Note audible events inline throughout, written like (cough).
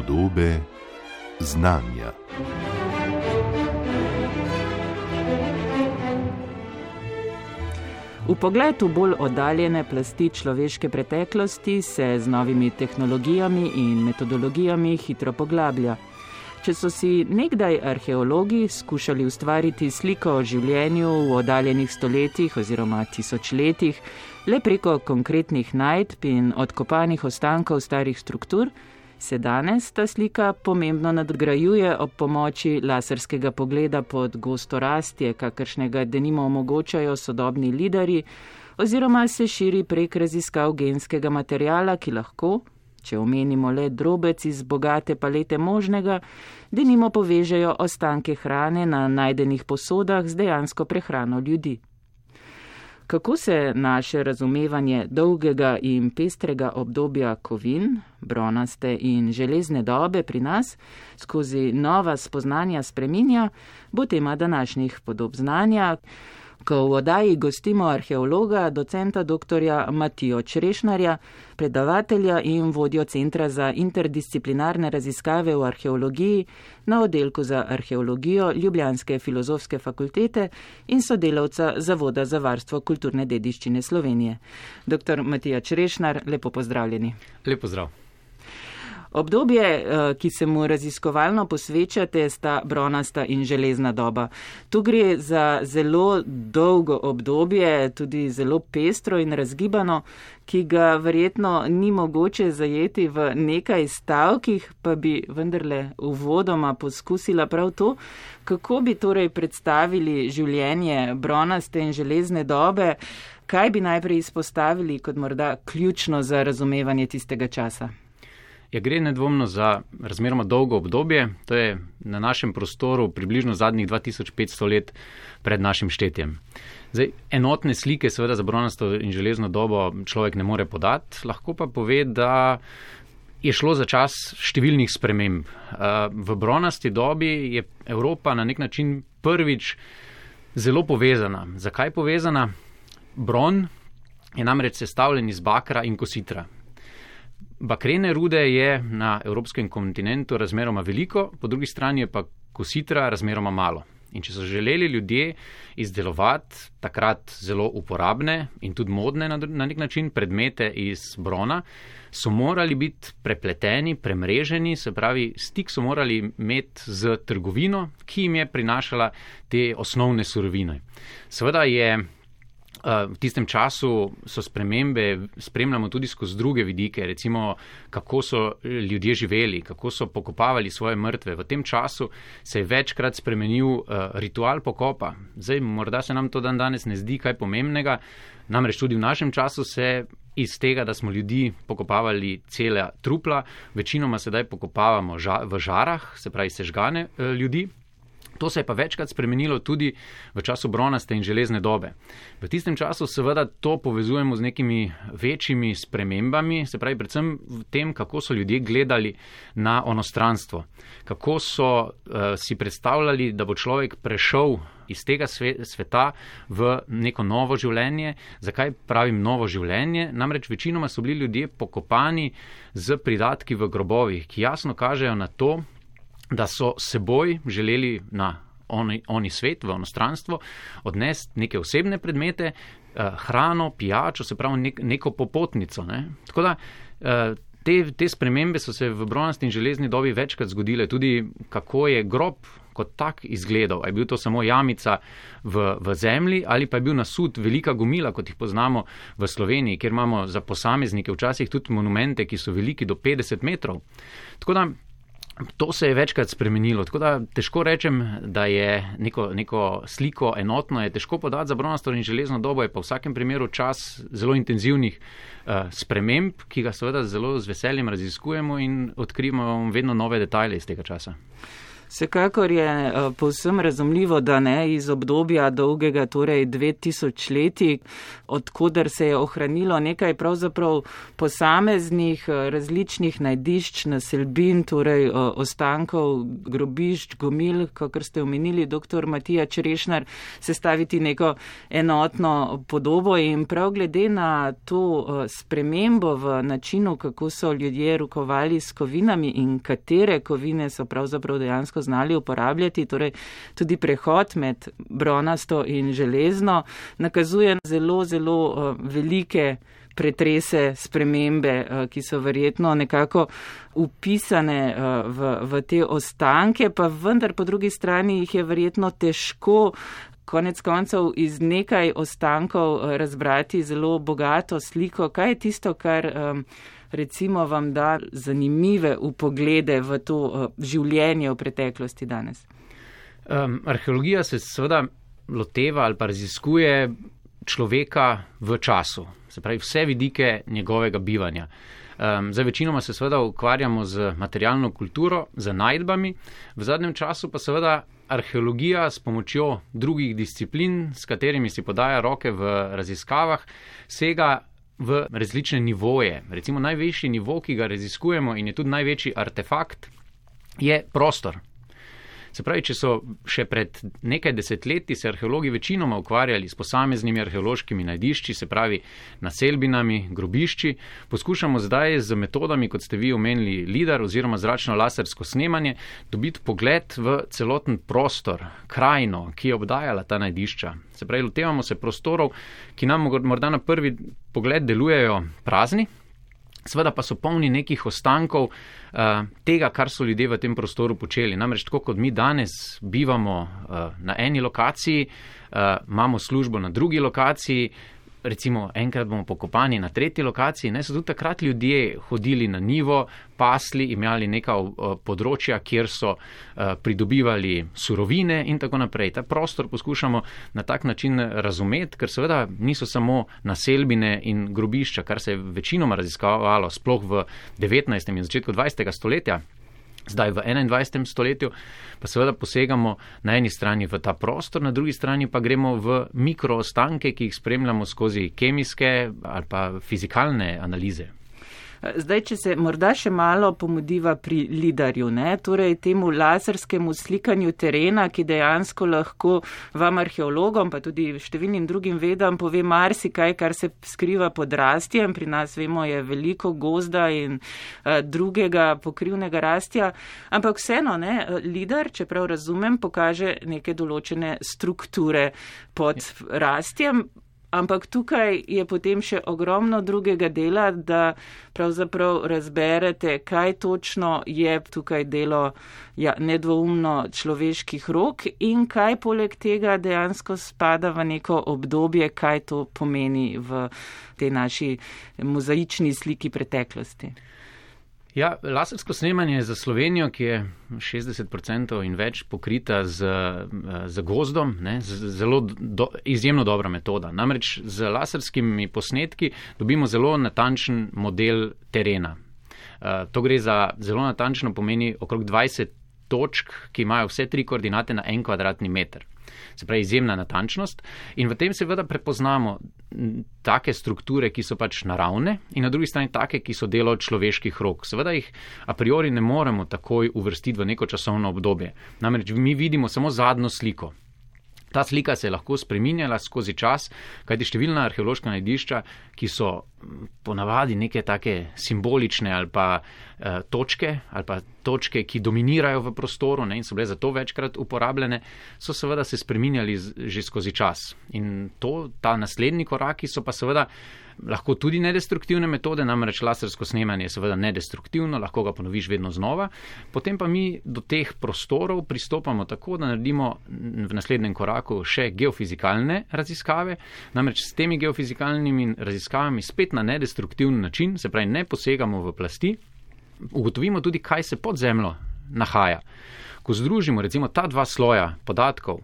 Podobe znanja. V pogledu bolj oddaljene plasti človeške preteklosti se z novimi tehnologijami in metodologijami hitro poglablja. Če so si nekdaj arheologi skušali ustvariti sliko o življenju v oddaljenih stoletjih oziroma tisočletjih le preko konkretnih najdb in odkopanih ostankov starih struktur, se danes ta slika pomembno nadgrajuje ob pomoči laserskega pogleda pod gosto rastje, kakršnega denimo omogočajo sodobni lidari, oziroma se širi prek raziskav genskega materijala, ki lahko, če omenimo le drobec iz bogate palete možnega, denimo povežejo ostanke hrane na najdenih posodah z dejansko prehrano ljudi. Kako se naše razumevanje dolgega in pestrega obdobja kovin, bronaste in železne dobe pri nas skozi nova spoznanja spreminja, bo tema današnjih podob znanja ko v oddaji gostimo arheologa, docenta dr. Matijo Črešnarja, predavatelja in vodjo Centra za interdisciplinarne raziskave v arheologiji na oddelku za arheologijo Ljubljanske filozofske fakultete in sodelavca Zavoda za varstvo kulturne dediščine Slovenije. Dr. Matija Črešnar, lepo pozdravljeni. Lepo zdrav. Obdobje, eh, ki se mu raziskovalno posvečate, sta bronasta in železna doba. Tu gre za zelo dolgo obdobje, tudi zelo pestro in razgibano, ki ga verjetno ni mogoče zajeti v nekaj stavkih, pa bi vendarle uvodoma poskusila prav to, kako bi torej predstavili življenje bronaste in železne dobe, kaj bi najprej izpostavili kot morda ključno za razumevanje tistega časa. Ja, gre nedvomno za razmeroma dolgo obdobje, to je na našem prostoru približno zadnjih 2500 let pred našim štetjem. Zdaj, enotne slike, seveda, za bronasto in železno dobo človek ne more podati, lahko pa pove, da je šlo za čas številnih sprememb. V bronasti dobi je Evropa na nek način prvič zelo povezana. Zakaj povezana? Bron je namreč sestavljen iz bakra in kositra. Bakrene rude je na evropskem kontinentu razmeroma veliko, po drugi strani je pa kositra razmeroma malo. In če so želeli ljudje izdelovati takrat zelo uporabne in tudi modne na, na nek način predmete iz brona, so morali biti prepleteni, premreženi, se pravi, stik so morali imeti z trgovino, ki jim je prinašala te osnovne surovine. Seveda je V tistem času so spremembe, spremljamo tudi skozi druge vidike, recimo kako so ljudje živeli, kako so pokopavali svoje mrtve. V tem času se je večkrat spremenil ritual pokopa. Zdaj, morda se nam to dan danes ne zdi kaj pomembnega, namreč tudi v našem času se iz tega, da smo ljudi pokopavali cele trupla, večinoma sedaj pokopavamo v žarah, se pravi sežgane ljudi. To se je pa večkrat spremenilo tudi v času bronaste in železne dobe. V tistem času seveda to povezujemo z nekimi večjimi spremembami, se pravi predvsem v tem, kako so ljudje gledali na onostranstvo, kako so uh, si predstavljali, da bo človek prešel iz tega sveta v neko novo življenje. Zakaj pravim novo življenje? Namreč večinoma so bili ljudje pokopani z pridatki v grobovih, ki jasno kažejo na to, da so seboj želeli na oni, oni svet, v onostranstvo, odnesti neke osebne predmete, eh, hrano, pijačo, se pravi nek, neko popotnico. Ne? Tako da eh, te, te spremembe so se v bronasti in železni dobi večkrat zgodile, tudi kako je grob kot tak izgledal. Je bil to samo jamica v, v zemlji ali pa je bil nasud velika gomila, kot jih poznamo v Sloveniji, kjer imamo za posameznike včasih tudi monumente, ki so veliki do 50 metrov. Tako da To se je večkrat spremenilo, tako da težko rečem, da je neko, neko sliko enotno, je težko podati za bronasto in železno dobo, je pa v vsakem primeru čas zelo intenzivnih uh, sprememb, ki ga seveda zelo z veseljem raziskujemo in odkrivamo vedno nove detajle iz tega časa. Vsekakor je uh, povsem razumljivo, da ne iz obdobja dolgega, torej 2000 leti, odkuder se je ohranilo nekaj pravzaprav posameznih uh, različnih najdišč, naselbin, torej uh, ostankov, grobišč, gomil, kakor ste omenili, dr. Matija Črešnar, sestaviti neko enotno podobo in prav glede na to spremembo v načinu, kako so ljudje rukovali s kovinami in katere kovine so pravzaprav dejansko dejansko znali uporabljati. Torej, tudi prehod med bronasto in železno nakazuje zelo, zelo uh, velike pretrese, spremembe, uh, ki so verjetno nekako upisane uh, v, v te ostanke, pa vendar po drugi strani jih je verjetno težko. Konec koncev iz nekaj ostankov razbrati zelo bogato sliko. Kaj je tisto, kar um, recimo vam da zanimive upoglede v to uh, življenje v preteklosti danes? Um, arheologija se seveda loteva ali pa raziskuje človeka v času, se pravi vse vidike njegovega bivanja. Um, za večinoma se seveda ukvarjamo z materialno kulturo, z najdbami, v zadnjem času pa seveda arheologija s pomočjo drugih disciplin, s katerimi si podaja roke v raziskavah, sega v različne nivoje. Recimo najvišji nivo, ki ga raziskujemo in je tudi največji artefakt, je prostor. Se pravi, če so še pred nekaj desetletji se arheologi večinoma ukvarjali s posameznimi arheološkimi najdišči, se pravi naselbinami, grobišči, poskušamo zdaj z metodami, kot ste vi omenili, lidar oziroma zračno lasersko snemanje, dobiti pogled v celoten prostor, krajino, ki je obdajala ta najdišča. Se pravi, lotevamo se prostorov, ki nam morda na prvi pogled delujejo prazni, Sveda pa so polni nekih ostankov uh, tega, kar so ljudje v tem prostoru počeli. Namreč, tako kot mi danes bivamo uh, na eni lokaciji, uh, imamo službo na drugi lokaciji, recimo enkrat bomo pokopani na tretji lokaciji, ne so tudi takrat ljudje hodili na nivo, pasli, imeli neka uh, področja, kjer so uh, pridobivali surovine in tako naprej. Ta prostor poskušamo na tak način razumeti, ker seveda niso samo naselbine in grobišča, kar se je večinoma raziskavalo sploh v 19. in začetku 20. stoletja zdaj v 21. stoletju, pa seveda posegamo na eni strani v ta prostor, na drugi strani pa gremo v mikroostanke, ki jih spremljamo skozi kemijske ali pa fizikalne analize. Zdaj, če se morda še malo pomudiva pri lidarju, ne? torej temu laserskemu slikanju terena, ki dejansko lahko vam arheologom, pa tudi številnim drugim vedam, pove marsikaj, kar se skriva pod rastjem. Pri nas vemo, je veliko gozda in uh, drugega pokrivnega rastja, ampak vseeno, ne, lidar, čeprav razumem, pokaže neke določene strukture pod rastjem. Ampak tukaj je potem še ogromno drugega dela, da pravzaprav razberete, kaj točno je tukaj delo ja, nedvoumno človeških rok in kaj poleg tega dejansko spada v neko obdobje, kaj to pomeni v tej naši mozaični sliki preteklosti. Ja, lasersko snemanje za Slovenijo, ki je 60% in več pokrita z, z gozdom, ne, z, zelo do, izjemno dobra metoda. Namreč z laserskimi posnetki dobimo zelo natančen model terena. Uh, to gre za zelo natančno pomeni okrog 20 točk, ki imajo vse tri koordinate na en kvadratni meter se pravi izjemna natančnost. In v tem seveda prepoznamo take strukture, ki so pač naravne, in na drugi strani take, ki so delo človeških rok. Seveda jih a priori ne moremo takoj uvrstiti v neko časovno obdobje. Namreč mi vidimo samo zadnjo sliko. Ta slika se je lahko spreminjala skozi čas, kajti številna arheološka najdišča, ki so ponavadi neke take simbolične ali pa eh, točke, ali pa točke, ki dominirajo v prostoru ne, in so bile zato večkrat uporabljene, so seveda se spreminjali z, že skozi čas. In to, ta naslednji koraki so pa seveda lahko tudi nedestruktivne metode, namreč lasersko snemanje je seveda nedestruktivno, lahko ga ponoviš vedno znova. Potem pa mi do teh prostorov pristopamo tako, da naredimo v naslednjem koraku še geofizikalne raziskave, namreč s temi geofizikalnimi raziskavami spet na nedestruktivni način, se pravi ne posegamo v plasti, ugotovimo tudi, kaj se pod zemljo nahaja. Ko združimo recimo ta dva sloja podatkov,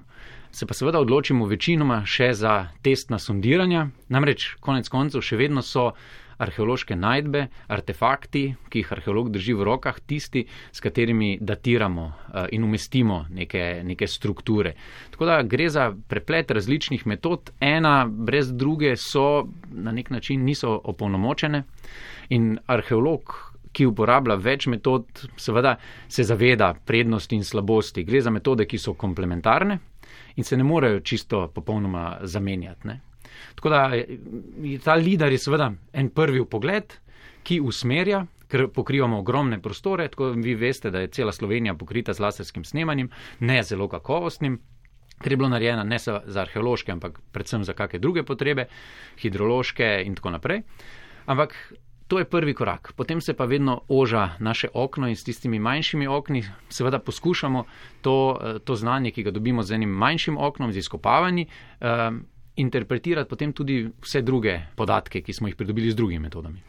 se pa seveda odločimo večinoma še za testna sondiranja, namreč konec koncev še vedno so arheološke najdbe, artefakti, ki jih arheolog drži v rokah, tisti, s katerimi datiramo uh, in umestimo neke, neke strukture. Tako da gre za preplet različnih metod, ena brez druge so na nek način niso opolnomočene in arheolog. Ki uporablja več metod, seveda se zaveda prednosti in slabosti. Gre za metode, ki so komplementarne in se ne morejo čisto popolnoma zamenjati. Ne? Tako da ta lidar je seveda en prvi pogled, ki usmerja, ker pokrivamo ogromne prostore. Tako vi veste, da je cela Slovenija pokrita z laserskim snemanjem, ne zelo kakovostnim. Ker je bilo narejeno ne za, za arheološke, ampak predvsem za kakšne druge potrebe, hidrološke in tako naprej. Ampak to je prvi korak. Potem se pa vedno oža naše okno in s tistimi manjšimi okni seveda poskušamo to, to znanje, ki ga dobimo z enim manjšim oknom, z izkopavanji, um, interpretirati potem tudi vse druge podatke, ki smo jih pridobili z drugimi metodami.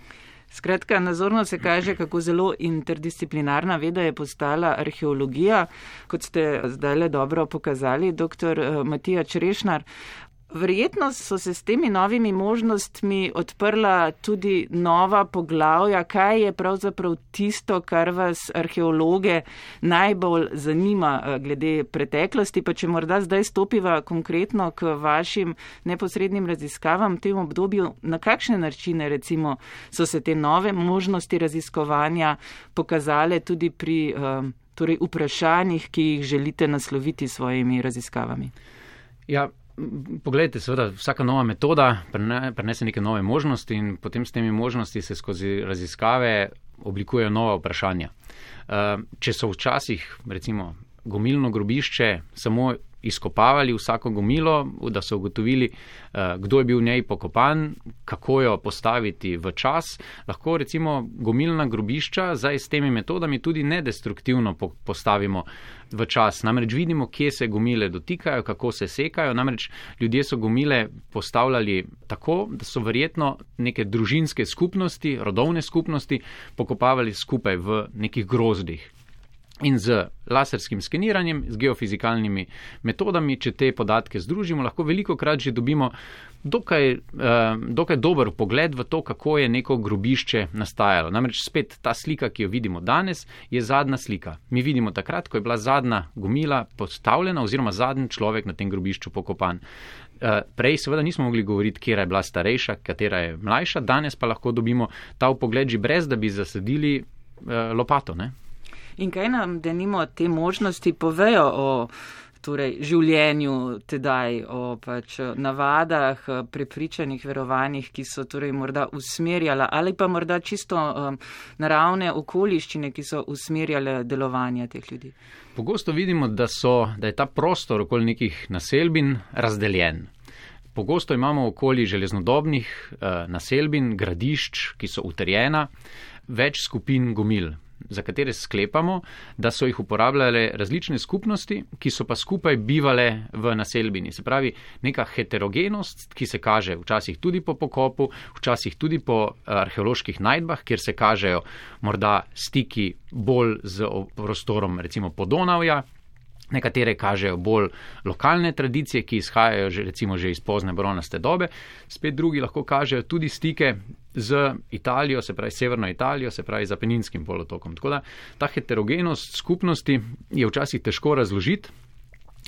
Skratka, nazorno se kaže, kako zelo interdisciplinarna veda je postala arheologija, kot ste zdaj le dobro pokazali, dr. Eh, Matija Črešnar. Verjetno so se s temi novimi možnostmi odprla tudi nova poglavja, kaj je pravzaprav tisto, kar vas arheologe najbolj zanima eh, glede preteklosti, pa če morda zdaj stopiva konkretno k vašim neposrednim raziskavam v tem obdobju, na kakšne načine recimo so se te nove možnosti raziskovanja pokazale tudi pri eh, torej, vprašanjih, ki jih želite nasloviti s svojimi raziskavami. Ja. Poglejte, seveda, vsaka nova metoda prenese neke nove možnosti in potem s temi možnosti se skozi raziskave oblikujejo nova vprašanja. Eh, če so včasih, recimo, gomilno grobišče samo izkopavali vsako gomilo, da so ugotovili, eh, kdo je bil v njej pokopan, kako jo postaviti v čas. Lahko recimo gomilna grobišča zdaj s temi metodami tudi nedestruktivno postavimo v čas. Namreč vidimo, kje se gomile dotikajo, kako se sekajo. Namreč ljudje so gomile postavljali tako, da so verjetno neke družinske skupnosti, rodovne skupnosti pokopavali skupaj v nekih grozdih. In z laserskim skeniranjem, z geofizikalnimi metodami, če te podatke združimo, lahko veliko krat že dobimo dokaj, eh, dokaj dober pogled v to, kako je neko grobišče nastajalo. Namreč spet ta slika, ki jo vidimo danes, je zadnja slika. Mi vidimo takrat, ko je bila zadnja gomila postavljena oziroma zadnji človek na tem grobišču pokopan. Eh, prej seveda nismo mogli govoriti, kera je bila starejša, katera je mlajša, danes pa lahko dobimo ta pogled že brez, da bi zasedili eh, lopato. Ne? In kaj nam, da nimo te možnosti, povejo o torej, življenju tedaj, o pač navadah, prepričanih verovanjih, ki so torej morda usmerjala ali pa morda čisto um, naravne okoliščine, ki so usmerjale delovanje teh ljudi. Pogosto vidimo, da, so, da je ta prostor okoli nekih naselbin razdeljen. Pogosto imamo okoli železnodobnih uh, naselbin, gradišč, ki so utrjena, več skupin gomil za katere sklepamo, da so jih uporabljale različne skupnosti, ki so pa skupaj bivale v naselbini. Se pravi, neka heterogenost, ki se kaže včasih tudi po pokopu, včasih tudi po eh, arheoloških najdbah, kjer se kažejo morda stiki bolj z prostorom, recimo Podonavja, Nekatere kažejo bolj lokalne tradicije, ki izhajajo že, recimo, že iz pozne bronaste dobe, spet drugi lahko kažejo tudi stike z Italijo, se pravi severno Italijo, se pravi z Apeninskim polotokom. Tako da ta heterogenost skupnosti je včasih težko razložiti,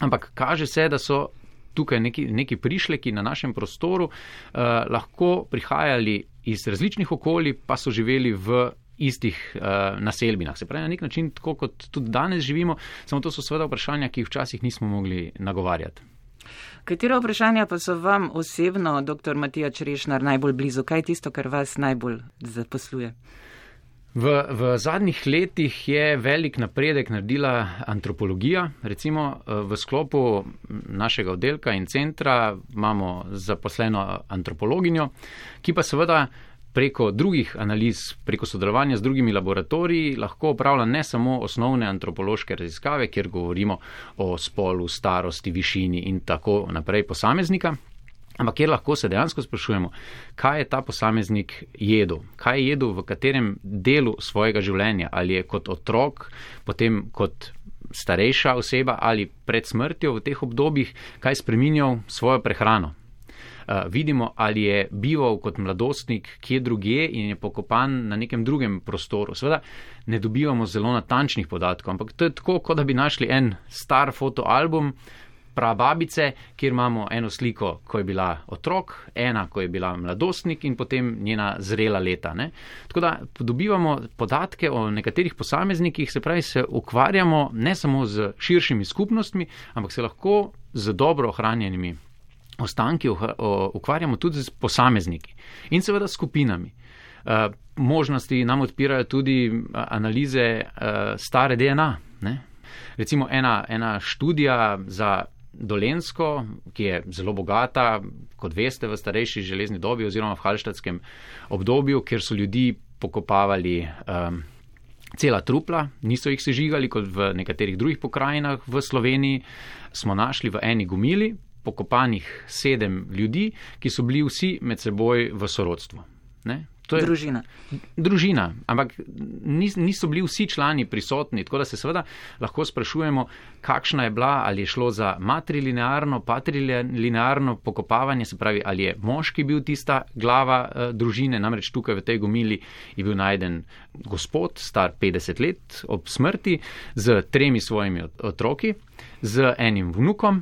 ampak kaže se, da so tukaj neki, neki prišleki na našem prostoru eh, lahko prihajali iz različnih okolij, pa so živeli v istih uh, naselbinah. Se pravi, na nek način, tako kot tudi danes živimo, samo to so seveda vprašanja, ki jih včasih nismo mogli nagovarjati. Katera vprašanja pa so vam osebno, dr. Matija Črešnar, najbolj blizu? Kaj je tisto, kar vas najbolj zaposluje? V, v zadnjih letih je velik napredek naredila antropologija. Recimo eh, v sklopu našega oddelka in centra imamo zaposleno antropologinjo, ki pa seveda preko drugih analiz, preko sodelovanja z drugimi laboratoriji, lahko opravlja ne samo osnovne antropološke raziskave, kjer govorimo o spolu, starosti, višini in tako naprej posameznika. Ampak kjer lahko se dejansko sprašujemo, kaj je ta posameznik jedel, kaj je jedel v katerem delu svojega življenja, ali je kot otrok, potem kot starejša oseba ali pred smrtjo v teh obdobjih, kaj spreminjal svojo prehrano. Uh, vidimo, ali je bival kot mladostnik kje drugje in je pokopan na nekem drugem prostoru. Seveda ne dobivamo zelo natančnih podatkov, ampak to je tako, kot da bi našli en star fotoalbum, prababice, kjer imamo eno sliko, ko je bila otrok, ena, ko je bila mladostnik in potem njena zrela leta. Ne? Tako da dobivamo podatke o nekaterih posameznikih, se pravi, se ukvarjamo ne samo z širšimi skupnostmi, ampak se lahko z dobro ohranjenimi ostanki ukvarjamo tudi z posamezniki in seveda skupinami. Uh, možnosti nam odpirajo tudi analize uh, stare DNA. Ne? Recimo ena, ena študija za Dolensko, ki je zelo bogata, kot veste, v starejši železni dobi oziroma v halštatskem obdobju, kjer so ljudi pokopavali um, cela trupla, niso jih sežigali kot v nekaterih drugih pokrajinah v Sloveniji, smo našli v eni gumili pokopanih sedem ljudi, ki so bili vsi med seboj v sorodstvu. Ne? To je družina. Družina, ampak niso bili vsi člani prisotni, tako da se seveda lahko sprašujemo, kakšna je bila, ali je šlo za matrilinearno, patrilinearno pokopavanje, se pravi, ali je moški bil tista glava uh, družine, namreč tukaj v tej gomili je bil najden gospod, star 50 let, ob smrti, z tremi svojimi otroki, z enim vnukom,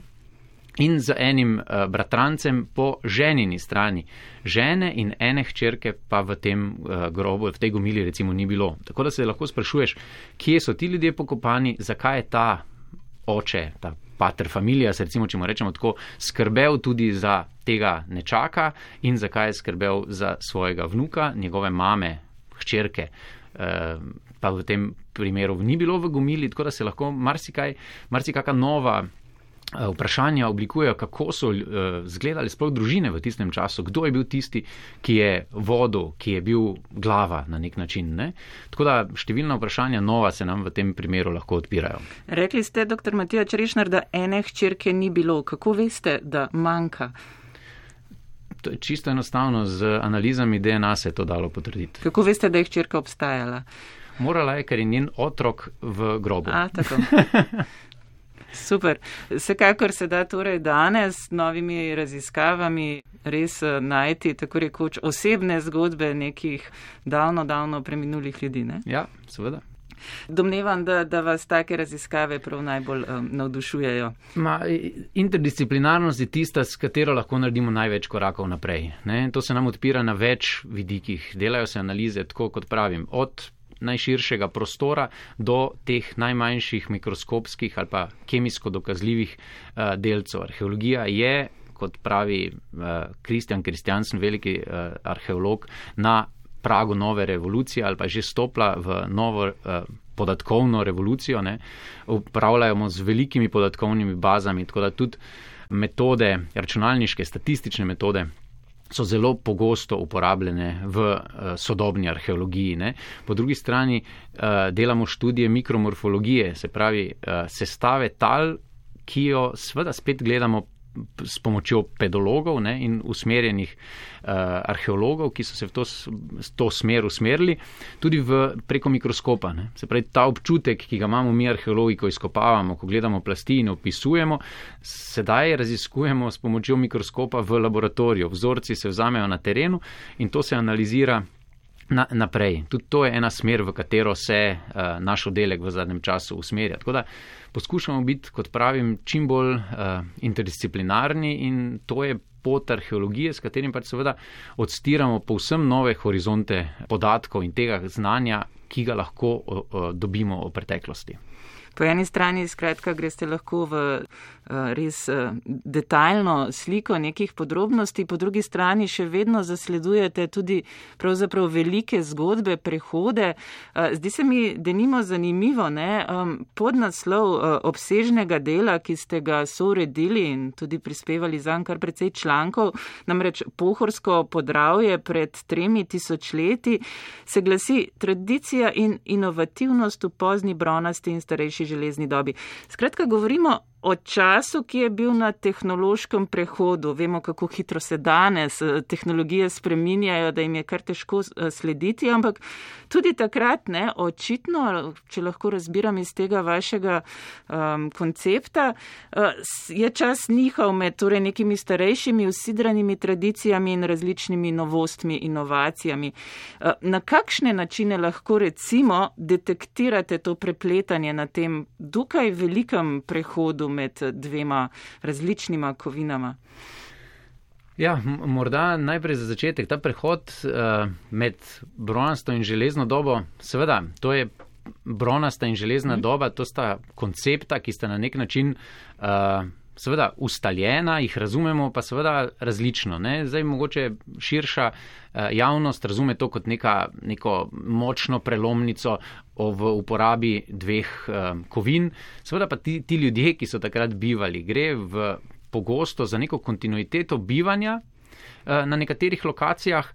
in z enim uh, bratrancem po ženini strani. Žene in ene hčerke pa v tem uh, grobu, v tej gomili recimo ni bilo. Tako da se lahko sprašuješ, kje so ti ljudje pokopani, zakaj je ta oče, ta pater familija, se recimo, če mu rečemo tako, skrbel tudi za tega nečaka in zakaj je skrbel za svojega vnuka, njegove mame, hčerke. Uh, pa v tem primeru ni bilo v gomili, tako da se lahko marsikaj, marsikaka nova vprašanja oblikujejo, kako so eh, sploh družine v tistem času, kdo je bil tisti, ki je vodil, ki je bil glava na nek način. Ne? Tako da številna vprašanja nova se nam v tem primeru lahko odpirajo. Rekli ste, dr. Matija Črešner, da ene hčerke ni bilo. Kako veste, da manjka? To je čisto enostavno, z analizami DNA se je to dalo potrditi. Kako veste, da je hčerka obstajala? Morala je, ker je njen otrok v grobu. A. (laughs) Super. Vsekakor se da torej danes s novimi raziskavami res eh, najti tako rekoč osebne zgodbe nekih davno, davno preminulih ljudi. Ne? Ja, seveda. Domnevam, da, da vas take raziskave prav najbolj um, navdušujejo. Ma, interdisciplinarnost je tista, s katero lahko naredimo največ korakov naprej. Ne? To se nam odpira na več vidikih. Delajo se analize, tako kot pravim, od najširšega prostora do teh najmanjših mikroskopskih ali pa kemijsko dokazljivih uh, delcev. Arheologija je, kot pravi Kristjan uh, Kristjansen, veliki uh, arheolog, na pragu nove revolucije ali pa že stopla v novo uh, podatkovno revolucijo. Ne? Upravljamo z velikimi podatkovnimi bazami, tako da tudi metode, računalniške, statistične metode so zelo pogosto uporabljene v uh, sodobni arheologiji. Ne. Po drugi strani uh, delamo študije mikromorfologije, se pravi uh, sestave tal, ki jo sveda spet gledamo s pomočjo pedologov ne, in usmerjenih uh, arheologov, ki so se v to, to smer usmerili, tudi v, preko mikroskopa. Ne. Se pravi, ta občutek, ki ga imamo mi arheologi, ko izkopavamo, ko gledamo plasti in opisujemo, sedaj raziskujemo s pomočjo mikroskopa v laboratoriju. Vzorci se vzamejo na terenu in to se analizira. Na, naprej. Tudi to je ena smer, v katero se uh, naš oddelek v zadnjem času usmerja. Tako da poskušamo biti, kot pravim, čim bolj uh, interdisciplinarni in to je pot arheologije, s katerim pač seveda odstiramo povsem nove horizonte podatkov in tega znanja, ki ga lahko uh, dobimo o preteklosti. Po eni strani, skratka, greste lahko v uh, res uh, detaljno sliko nekih podrobnosti, po drugi strani še vedno zasledujete tudi pravzaprav velike zgodbe, prehode. Uh, zdi se mi, da nimo zanimivo, ne, pod naslov uh, obsežnega dela, ki ste ga souredili in tudi prispevali za kar precej člankov, namreč pohorsko podravje pred tremi tisočleti, se glasi tradicija in inovativnost v pozni bronasti in starejši železni dobi. Skratka, govorimo o času, ki je bil na tehnološkem prehodu. Vemo, kako hitro se danes eh, tehnologije spreminjajo, da jim je kar težko eh, slediti, ampak tudi takrat, ne, očitno, če lahko razbiram iz tega vašega um, koncepta, uh, je čas nihal med torej nekimi starejšimi, usidranimi tradicijami in različnimi novostmi, inovacijami. Uh, na kakšne načine lahko recimo detektirate to prepletanje na tem dokaj velikem prehodu med dvema različnima kovinama? Ja, morda najprej za začetek ta prehod uh, med bronasto in železno dobo. Seveda, to je bronasta in železna mm. doba, to sta koncepta, ki sta na nek način. Uh, Seveda ustaljena, jih razumemo pa seveda različno. Ne? Zdaj mogoče širša javnost razume to kot neka, neko močno prelomnico v uporabi dveh kovin. Seveda pa ti, ti ljudje, ki so takrat bivali, gre v pogosto za neko kontinuiteto bivanja eh, na nekaterih lokacijah.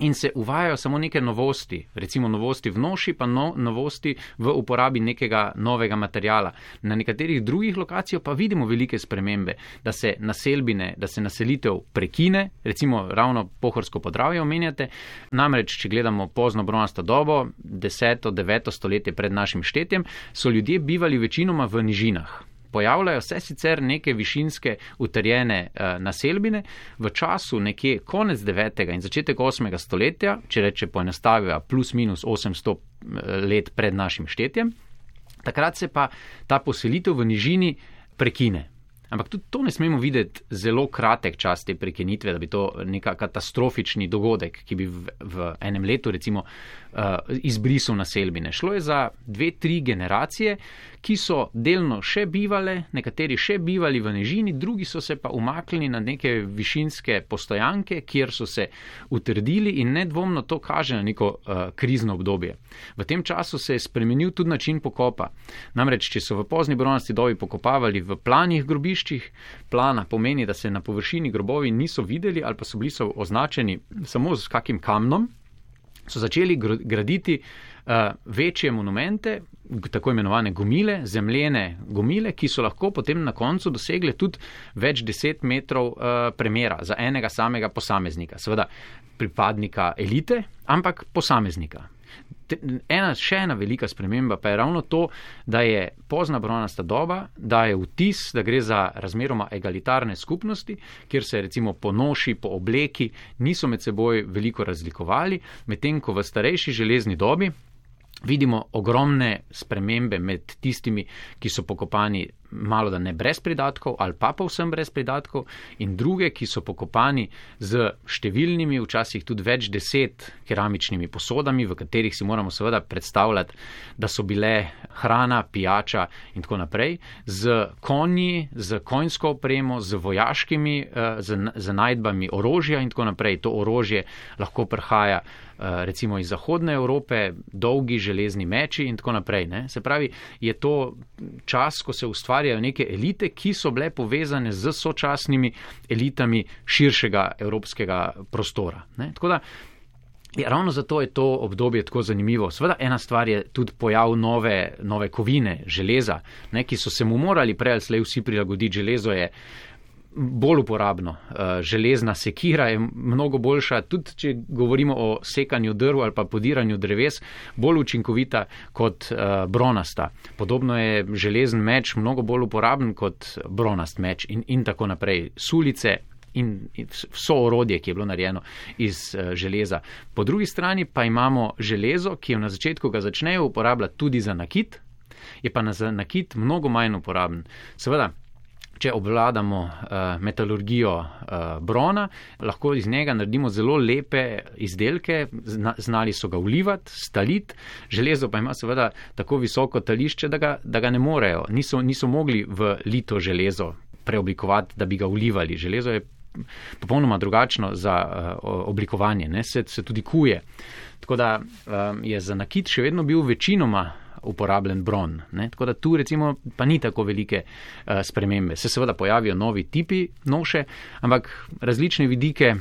In se uvajajo samo neke novosti, recimo novosti v noši, pa no, novosti v uporabi nekega novega materijala. Na nekaterih drugih lokacijah pa vidimo velike spremembe, da se naselbine, da se naselitev prekine, recimo ravno pohorsko podravje omenjate. Namreč, če gledamo pozno bronasto dobo, 10. 9. stoletje pred našim štetjem, so ljudje bivali večinoma v nižinah pojavljajo se sicer neke višinske utrjene uh, naselbine v času nekje konec 9. in začetek 8. stoletja, če reče poenostavijo plus minus 800 eh, let pred našim štetjem, takrat se pa ta poselitev v nižini prekine. Ampak tudi to ne smemo videti zelo kratek čas te prekinitve, da bi to neka katastrofični dogodek, ki bi v, v enem letu recimo uh, izbrisal naselbine. Šlo je za dve, tri generacije, ki so delno še bivale, nekateri še bivali v nežini, drugi so se pa umaknili na neke višinske postojanke, kjer so se utrdili in nedvomno to kaže na neko uh, krizno obdobje. V tem času se je spremenil tudi način pokopa. Namreč, če so v pozni bronasti dobi pokopavali v planih grobišč, grobiščih. Plana pomeni, da se na površini grobovi niso videli ali pa so bili so označeni samo z kakim kamnom. So začeli graditi uh, večje monumente, tako imenovane gomile, zemljene gomile, ki so lahko potem na koncu dosegle tudi več deset metrov uh, premjera za enega samega posameznika. Seveda pripadnika elite, ampak posameznika ena, še ena velika sprememba pa je ravno to, da je pozna bronasta doba, da je vtis, da gre za razmeroma egalitarne skupnosti, kjer se recimo po noši, po obleki niso med seboj veliko razlikovali, medtem ko v starejši železni dobi vidimo ogromne spremembe med tistimi, ki so pokopani malo da ne brez pridatkov ali pa povsem brez pridatkov in druge, ki so pokopani z številnimi, včasih tudi več deset keramičnimi posodami, v katerih si moramo seveda predstavljati, da so bile hrana, pijača in tako naprej, z konji, z konjsko opremo, z vojaškimi, eh, z, z najdbami orožja in tako naprej. To orožje lahko prihaja Eh, recimo iz Zahodne Evrope, dolgi železni meči in tako naprej. Ne? Se pravi, je to čas, ko se ustvarjajo neke elite, ki so bile povezane z sočasnimi elitami širšega evropskega prostora. Ne? Tako da. Ja, ravno zato je to obdobje tako zanimivo. Sveda ena stvar je tudi pojav nove, nove kovine, železa, ne, ki so se mu morali prej ali slej vsi prilagoditi. Železo je uh, bolj uporabno. Eh, železna sekira je mnogo boljša, tudi če govorimo o sekanju drv ali pa podiranju dreves, bolj učinkovita kot eh, bronasta. Podobno je železen meč mnogo bolj uporaben kot bronast meč in, in tako naprej. Sulice. In vso orodje, ki je bilo narejeno iz uh, železa. Po drugi strani pa imamo železo, ki jo na začetku ga začnejo uporabljati tudi za nakit, je pa za nakit mnogo manj uporaben. Seveda, če obvladamo uh, metalurgijo uh, brona, lahko iz njega naredimo zelo lepe izdelke, zna, znali so ga vlivati, staliti, železo pa ima seveda tako visoko tališče, da ga, da ga ne morejo, niso, niso mogli v lito železo preoblikovati, da bi ga vlivali. Železo je popolnoma drugačno za uh, oblikovanje, ne, se, se tudi kuje. Tako da um, je za nakit še vedno bil večinoma uporabljen bron. Ne? Tako da tu recimo pa ni tako velike uh, spremembe. Se seveda pojavijo novi tipi noše, ampak različne vidike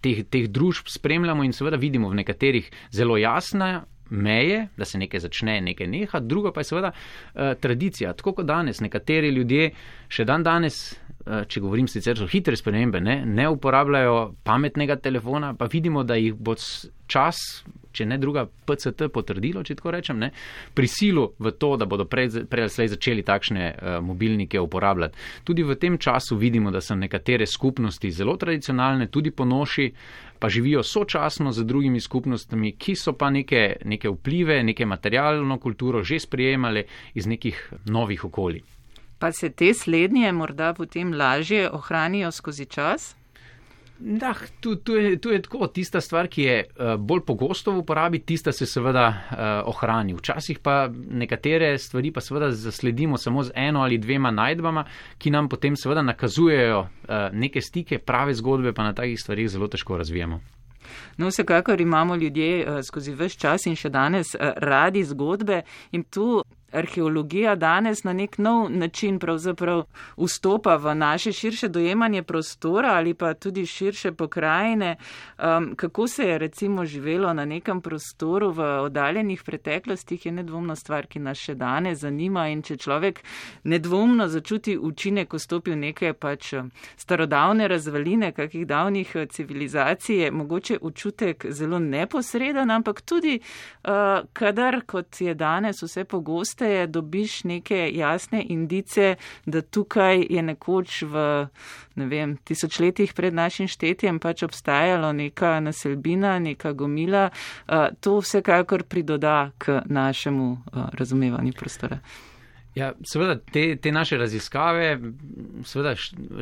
teh, teh družb spremljamo in seveda vidimo v nekaterih zelo jasne meje, da se nekaj začne, nekaj neha, drugo pa je seveda uh, tradicija. Tako kot danes, nekateri ljudje še dan danes. Če govorim sicer so hitre spremembe, ne, ne uporabljajo pametnega telefona, pa vidimo, da jih bo čas, če ne druga PCT potrdilo, če tako rečem, ne, prisilo v to, da bodo prej, prej slej začeli takšne uh, mobilnike uporabljati. Tudi v tem času vidimo, da so nekatere skupnosti zelo tradicionalne, tudi ponoši, pa živijo sočasno z drugimi skupnostmi, ki so pa neke, neke vplive, neke materialno kulturo že sprejemali iz nekih novih okolij. Pa se te slednje morda potem lažje ohranijo skozi čas? Da, tu, tu, je, tu je tako, tista stvar, ki je uh, bolj pogosto v uporabi, tista se seveda uh, ohrani. Včasih pa nekatere stvari pa seveda zasledimo samo z eno ali dvema najdbama, ki nam potem seveda nakazujejo uh, neke stike, prave zgodbe, pa na takih stvarih zelo težko razvijemo. No, vsekakor imamo ljudje skozi vse čas in še danes radi zgodbe in tu arheologija danes na nek nov način pravzaprav vstopa v naše širše dojemanje prostora ali pa tudi širše pokrajine. Um, kako se je recimo živelo na nekem prostoru v oddaljenih preteklostih je nedvomno stvar, ki nas še danes zanima in če človek nedvomno začuti učinek, ko stopi v neke pač starodavne razvaline kakih davnih uh, civilizacij, je mogoče učutek zelo neposreden, ampak tudi uh, kadar, kot je danes vse pogosto, pogosteje dobiš neke jasne indice, da tukaj je nekoč v ne vem, tisočletjih pred našim štetjem pač obstajalo neka naselbina, neka gomila. To vsekakor pridoda k našemu razumevanju prostora. Ja, seveda, te, te naše raziskave seveda,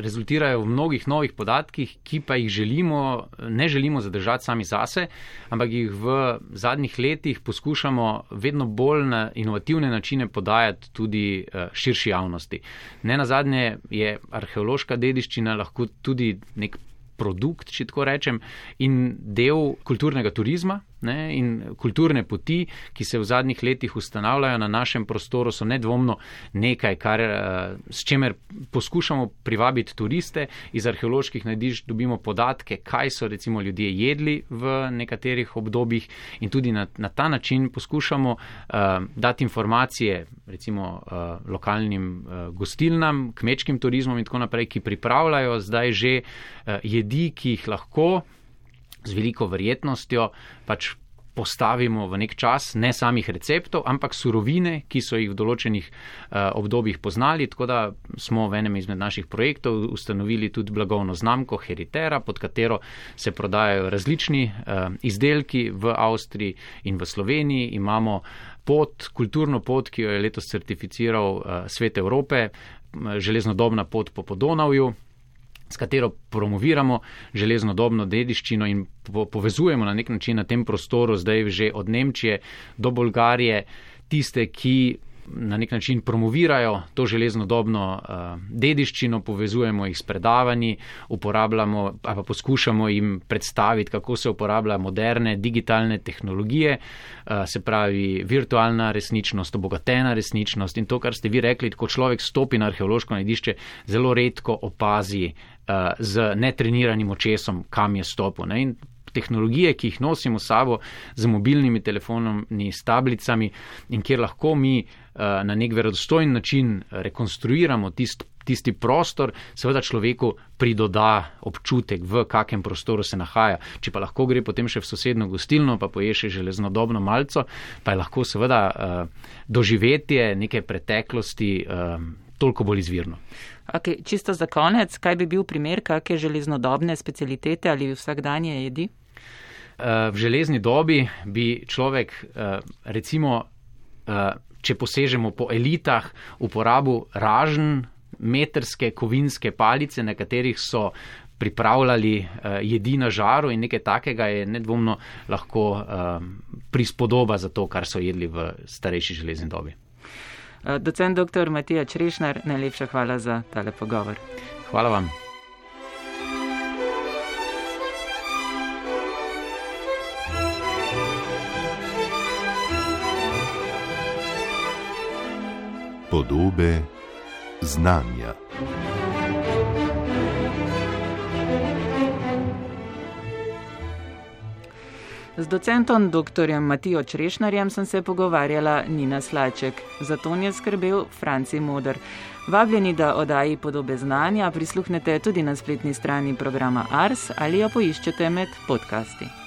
rezultirajo v mnogih novih podatkih, ki pa jih želimo, ne želimo zadržati sami zase, ampak jih v zadnjih letih poskušamo vedno bolj na inovativne načine podajati tudi eh, širši javnosti. Ne na zadnje je arheološka dediščina lahko tudi nek produkt, če tako rečem, in del kulturnega turizma. Ne, in kulturne poti, ki se v zadnjih letih ustanavljajo na našem prostoru, so nedvomno nekaj, kar, eh, s čemer poskušamo privabiti turiste. Iz arheoloških najdiš dobimo podatke, kaj so recimo ljudje jedli v nekaterih obdobjih in tudi na, na ta način poskušamo uh, dati informacije recimo uh, lokalnim uh, gostilnam, kmečkim turizmom in tako naprej, ki pripravljajo zdaj že uh, jedi, ki jih lahko z veliko verjetnostjo pač postavimo v nek čas, ne samih receptov, ampak surovine, ki so jih v določenih uh, obdobjih poznali. Tako da smo v enem izmed naših projektov ustanovili tudi blagovno znamko Heritera, pod katero se prodajajo različni uh, izdelki v Avstriji in v Sloveniji. Imamo pot, kulturno pot, ki jo je letos certificiral uh, Svet Evrope, železnodobna pot po Podonavju s katero promoviramo železno dobno dediščino in po povezujemo na nek način na tem prostoru, zdaj že od Nemčije do Bolgarije, tiste, ki na nek način promovirajo to železno dobno uh, dediščino, povezujemo jih s predavanji, uporabljamo ali pa poskušamo jim predstaviti, kako se uporablja moderne digitalne tehnologije, uh, se pravi virtualna resničnost, obogatena resničnost in to, kar ste vi rekli, ko človek stopi na arheološko najdišče, zelo redko opazi uh, z netreniranim očesom, kam je stopil. Ne? Tehnologije, ki jih nosimo s sabo, z mobilnimi telefoni, s tablicami in kjer lahko mi uh, na nek verodostojen način rekonstruiramo tist, tisti prostor, seveda človeku pridoda občutek, v kakem prostoru se nahaja. Če pa lahko gre potem še v sosedno gostilno, pa poje še železnodobno malco, pa je lahko seveda uh, doživetje neke preteklosti uh, toliko bolj izvirno. Okay, čisto za konec, kaj bi bil primer, kakšne železnodobne specialitete ali vsakdanje jedi? v železni dobi bi človek, eh, recimo, eh, če posežemo po elitah, uporabil ražen, metrske, kovinske palice, na katerih so pripravljali eh, jedi na žaru in nekaj takega je nedvomno lahko prispodoba za to, kar so jedli v starejši železni dobi. Docent dr. Matija Črešnar, najlepša hvala za tale pogovor. Hvala vam. podobe znanja. Z docentom dr. Matijo Črešnarjem sem se pogovarjala Nina Slaček, za to je skrbel Franci Modr. Vabljeni, da oddaji podobe znanja prisluhnete tudi na spletni strani programa Ars ali jo poiščete med podcasti.